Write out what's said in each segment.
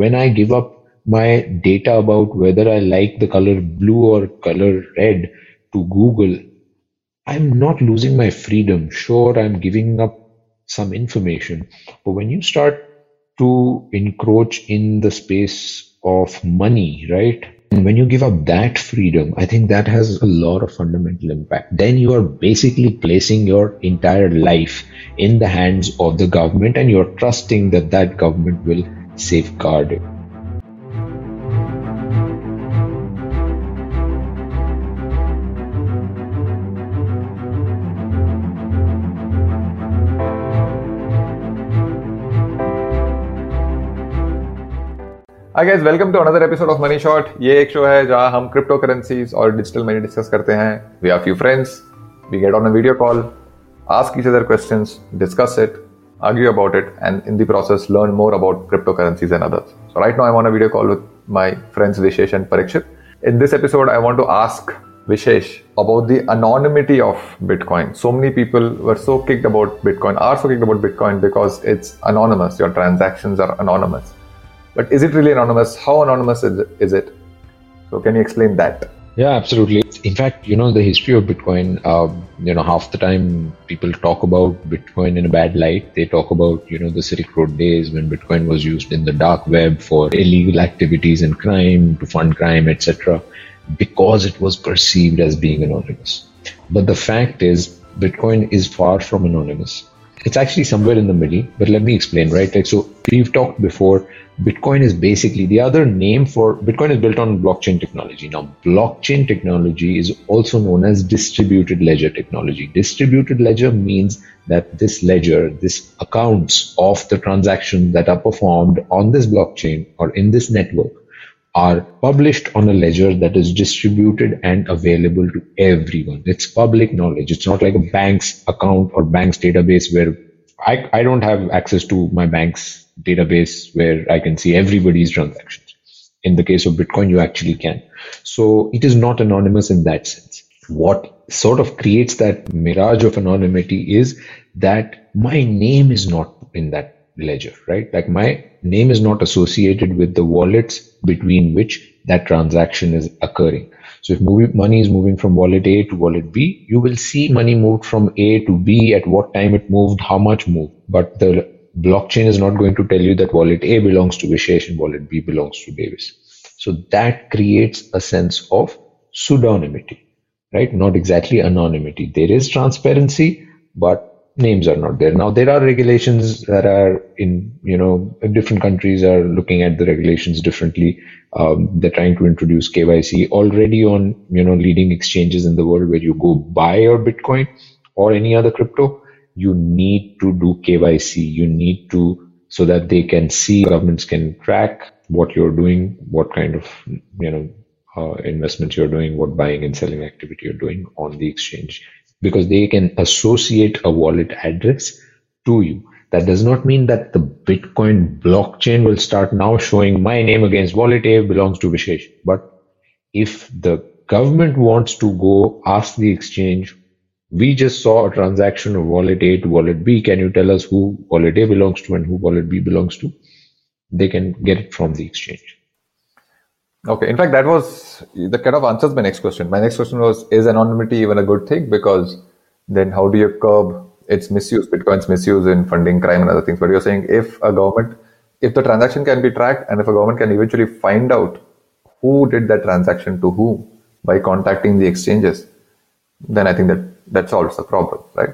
when I give up my data about whether I like the color blue or color red to Google, I'm not losing my freedom. Sure, I'm giving up some information. But when you start to encroach in the space of money, right? And when you give up that freedom, I think that has a lot of fundamental impact. Then you are basically placing your entire life in the hands of the government and you're trusting that that government will safeguard. It. Hi guys welcome to another episode of Money Shot ये एक show है जहाँ हम crypto currencies और digital money discuss करते हैं। We are few friends we get on a video call ask each other questions discuss it argue about it and in the process learn more about cryptocurrencies and others so right now i'm on a video call with my friends vishesh and parikshit in this episode i want to ask vishesh about the anonymity of bitcoin so many people were so kicked about bitcoin are so kicked about bitcoin because it's anonymous your transactions are anonymous but is it really anonymous? How anonymous is it? So can you explain that? Yeah, absolutely. In fact, you know, the history of Bitcoin, uh, you know, half the time people talk about Bitcoin in a bad light. They talk about, you know, the Silk Road days when Bitcoin was used in the dark web for illegal activities and crime, to fund crime, etc., because it was perceived as being anonymous. But the fact is, Bitcoin is far from anonymous. It's actually somewhere in the middle, but let me explain, right? Like, so we've talked before Bitcoin is basically the other name for Bitcoin is built on blockchain technology. Now, blockchain technology is also known as distributed ledger technology. Distributed ledger means that this ledger, this accounts of the transactions that are performed on this blockchain or in this network are published on a ledger that is distributed and available to everyone. It's public knowledge. It's not like a bank's account or bank's database where I, I don't have access to my bank's database where I can see everybody's transactions. In the case of Bitcoin, you actually can. So it is not anonymous in that sense. What sort of creates that mirage of anonymity is that my name is not in that ledger, right? Like my name is not associated with the wallets between which that transaction is occurring. So if money is moving from wallet A to wallet B, you will see hmm. money moved from A to B at what time it moved, how much moved. But the blockchain is not going to tell you that wallet A belongs to Vishesh and wallet B belongs to Davis. So that creates a sense of pseudonymity, right? Not exactly anonymity. There is transparency, but names are not there. Now there are regulations that are in, you know, different countries are looking at the regulations differently. Um, they're trying to introduce KYC already on, you know, leading exchanges in the world where you go buy your Bitcoin or any other crypto you need to do KYC. You need to, so that they can see, governments can track what you're doing, what kind of, you know, uh, investments you're doing, what buying and selling activity you're doing on the exchange, because they can associate a wallet address to you. That does not mean that the Bitcoin blockchain will start now showing my name against wallet A belongs to Vishesh. But if the government wants to go ask the exchange we just saw a transaction of wallet A to wallet B. Can you tell us who wallet A belongs to and who wallet B belongs to? They can get it from the exchange. Okay. In fact, that was the kind of answers my next question. My next question was, is anonymity even a good thing? Because then how do you curb its misuse, Bitcoin's misuse in funding crime and other things? But you're saying if a government, if the transaction can be tracked and if a government can eventually find out who did that transaction to whom by contacting the exchanges, then I think that that solves the problem, right?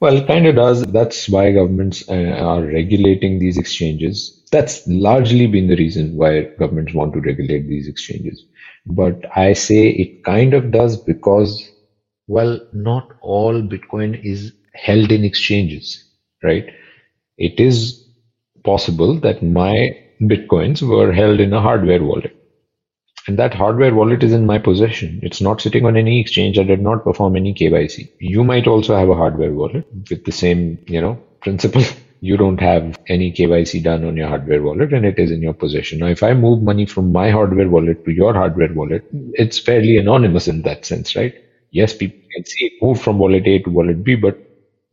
Well, it kind of does. That's why governments uh, are regulating these exchanges. That's largely been the reason why governments want to regulate these exchanges. But I say it kind of does because, well, not all Bitcoin is held in exchanges, right? It is possible that my Bitcoins were held in a hardware wallet and that hardware wallet is in my possession. It's not sitting on any exchange. I did not perform any KYC. You might also have a hardware wallet with the same, you know, principle. You don't have any KYC done on your hardware wallet and it is in your possession. Now, if I move money from my hardware wallet to your hardware wallet, it's fairly anonymous in that sense, right? Yes, people can see it move from wallet A to wallet B, but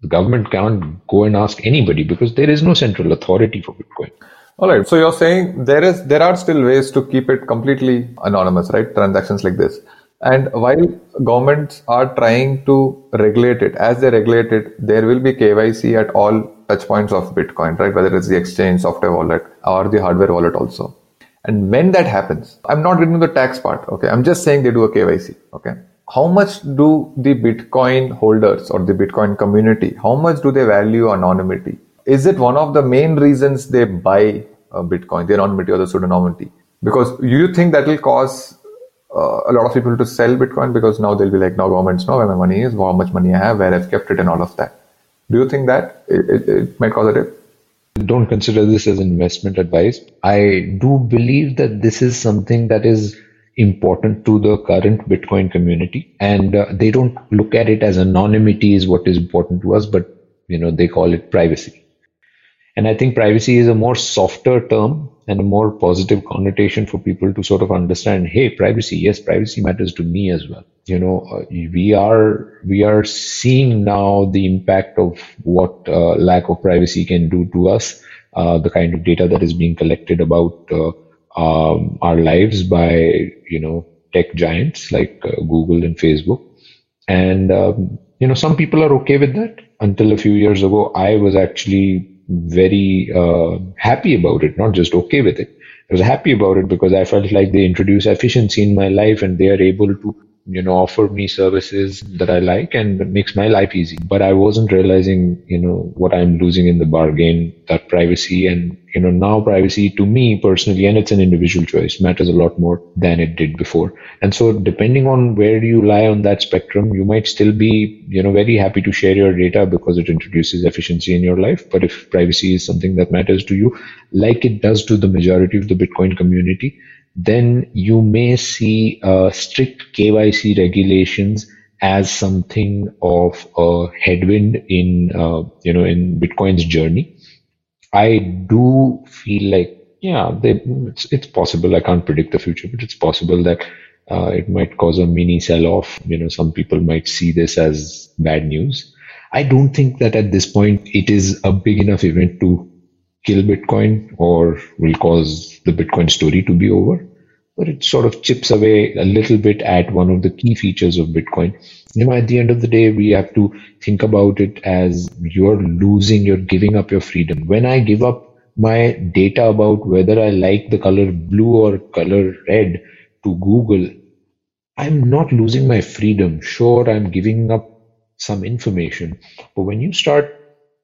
the government can't go and ask anybody because there is no central authority for Bitcoin. All right. So you're saying there is there are still ways to keep it completely anonymous, right? Transactions like this. And while governments are trying to regulate it, as they regulate it, there will be KYC at all touch points of Bitcoin, right? Whether it's the exchange, software wallet, or the hardware wallet also. And when that happens, I'm not getting the tax part. Okay. I'm just saying they do a KYC. Okay. How much do the Bitcoin holders or the Bitcoin community, how much do they value anonymity? Is it one of the main reasons they buy uh, Bitcoin, the anonymity or the pseudonymity? Because you think that will cause uh, a lot of people to sell Bitcoin because now they'll be like, now governments know where my money is, how much money I have, where I've kept it, and all of that. Do you think that it, it, it might cause a dip? Don't consider this as investment advice. I do believe that this is something that is important to the current Bitcoin community, and uh, they don't look at it as anonymity is what is important to us, but you know they call it privacy. And I think privacy is a more softer term and a more positive connotation for people to sort of understand, hey, privacy, yes, privacy matters to me as well. You know, uh, we are, we are seeing now the impact of what uh, lack of privacy can do to us, uh, the kind of data that is being collected about uh, um, our lives by, you know, tech giants like uh, Google and Facebook. And, um, you know, some people are okay with that. Until a few years ago, I was actually very uh, happy about it, not just okay with it. I was happy about it because I felt like they introduce efficiency in my life and they are able to you know offer me services that i like and makes my life easy. But i wasn't realizing you know what i'm losing in the bargain that privacy and you know now privacy to me personally and it's an individual choice matters a lot more than it did before. And so depending on where you lie on that spectrum you might still be you know very happy to share your data because it introduces efficiency in your life. But if privacy is something that matters to you like it does to the majority of the bitcoin community then you may see uh, strict KYC regulations as something of a headwind in uh, you know in Bitcoin's journey. I do feel like yeah, they, it's it's possible. I can't predict the future, but it's possible that uh, it might cause a mini sell-off. You know, some people might see this as bad news. I don't think that at this point it is a big enough event to kill Bitcoin or will cause the Bitcoin story to be over. But it sort of chips away a little bit at one of the key features of Bitcoin. You know, at the end of the day, we have to think about it as you're losing, you're giving up your freedom. When I give up my data about whether I like the color blue or color red to Google, I'm not losing my freedom. Sure, I'm giving up some information. But when you start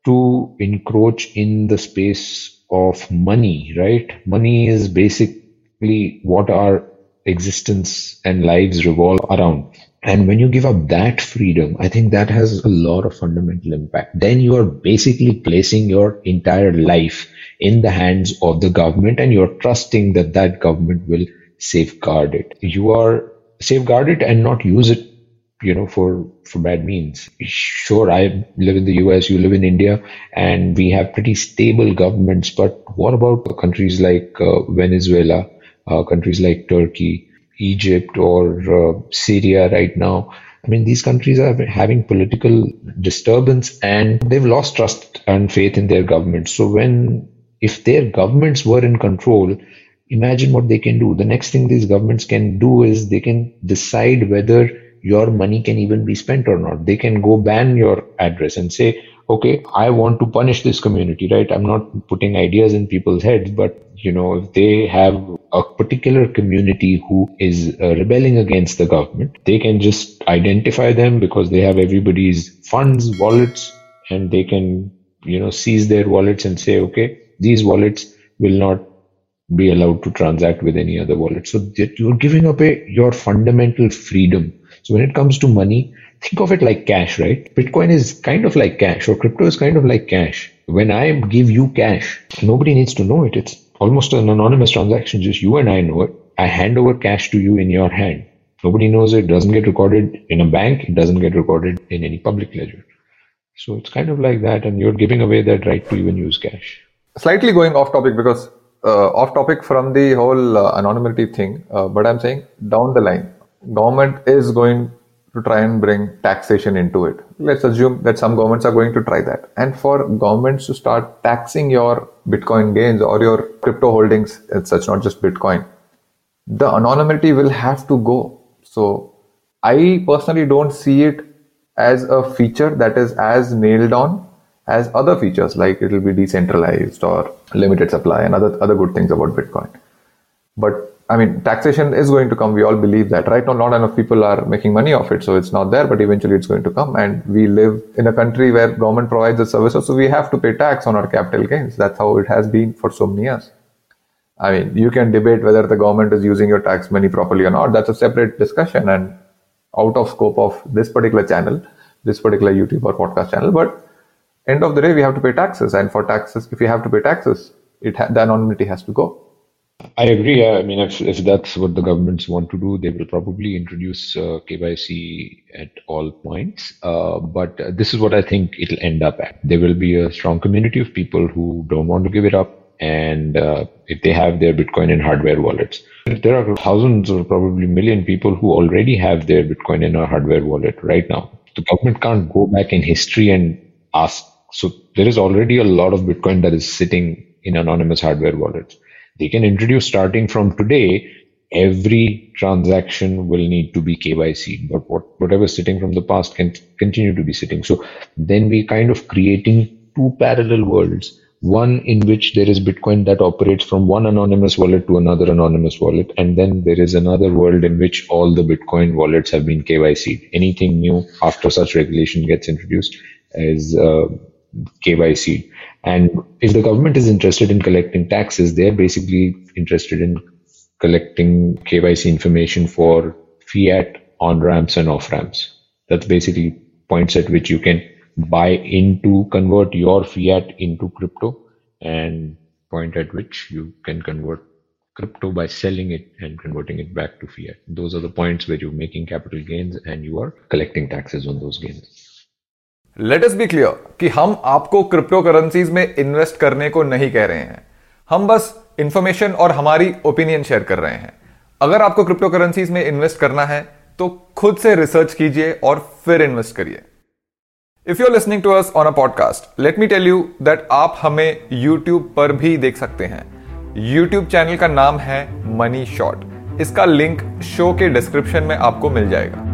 to encroach in the space of money, right? Money is basically what our existence and lives revolve around. And when you give up that freedom, I think that has a lot of fundamental impact. Then you are basically placing your entire life in the hands of the government and you're trusting that that government will safeguard it. You are safeguard it and not use it you know for for bad means. Sure i live in the us you live in india and we have pretty stable governments but what about countries like uh, venezuela uh, countries like turkey egypt or uh, syria right now? I mean these countries are having political disturbance and they've lost trust and faith in their governments so when if their governments were in control imagine what they can do. The next thing these governments can do is they can decide whether your money can even be spent or not. They can go ban your address and say, okay, I want to punish this community, right? I'm not putting ideas in people's heads, but you know, if they have a particular community who is uh, rebelling against the government, they can just identify them because they have everybody's funds, wallets, and they can, you know, seize their wallets and say, okay, these wallets will not be allowed to transact with any other wallet. So that you're giving away your fundamental freedom so when it comes to money, think of it like cash, right? Bitcoin is kind of like cash or crypto is kind of like cash. When I give you cash, nobody needs to know it. It's almost an anonymous transaction. Just you and I know it. I hand over cash to you in your hand. Nobody knows it. Doesn't get recorded in a bank. It doesn't get recorded in any public ledger. So it's kind of like that. And you're giving away that right to even use cash. Slightly going off topic because uh, off topic from the whole uh, anonymity thing. Uh, but I'm saying down the line, government is going to try and bring taxation into it. Let's assume that some governments are going to try that. And for governments to start taxing your Bitcoin gains or your crypto holdings, it's such not just Bitcoin, the anonymity will have to go. So I personally don't see it as a feature that is as nailed on as other features like it will be decentralized or limited supply and other other good things about Bitcoin. But I mean, taxation is going to come. We all believe that. Right now, not enough people are making money off it, so it's not there. But eventually, it's going to come. And we live in a country where government provides the services, so we have to pay tax on our capital gains. That's how it has been for so many years. I mean, you can debate whether the government is using your tax money properly or not. That's a separate discussion and out of scope of this particular channel, this particular YouTube or podcast channel. But end of the day, we have to pay taxes, and for taxes, if we have to pay taxes, it ha- the anonymity has to go. I agree. I mean, if, if that's what the governments want to do, they will probably introduce uh, KYC at all points. Uh, but this is what I think it'll end up at. There will be a strong community of people who don't want to give it up. And uh, if they have their Bitcoin in hardware wallets, there are thousands or probably million people who already have their Bitcoin in a hardware wallet right now. The government can't go back in history and ask. So there is already a lot of Bitcoin that is sitting in anonymous hardware wallets they can introduce starting from today every transaction will need to be KYC, but what, whatever sitting from the past can continue to be sitting. So then we kind of creating two parallel worlds. One in which there is Bitcoin that operates from one anonymous wallet to another anonymous wallet. And then there is another world in which all the Bitcoin wallets have been KYC. Anything new after such regulation gets introduced is uh, KYC. And if the government is interested in collecting taxes, they're basically interested in collecting KYC information for fiat on ramps and off ramps. That's basically points at which you can buy into convert your fiat into crypto and point at which you can convert crypto by selling it and converting it back to fiat. Those are the points where you're making capital gains and you are collecting taxes on those gains. Let us be clear कि हम आपको crypto currencies में invest करने को नहीं कह रहे हैं। हम बस इंफॉर्मेशन और हमारी ओपिनियन शेयर कर रहे हैं। अगर आपको क्रिप्टो करेंसीज में इन्वेस्ट करना है तो खुद से रिसर्च कीजिए और फिर इन्वेस्ट करिए। If you are listening to us on a podcast let me tell you that आप हमें यूट्यूब पर भी देख सकते हैं। यूट्यूब चैनल का नाम है मनी शॉट इसका लिंक शो के डिस्क्रिप्शन में आपको मिल जाएगा।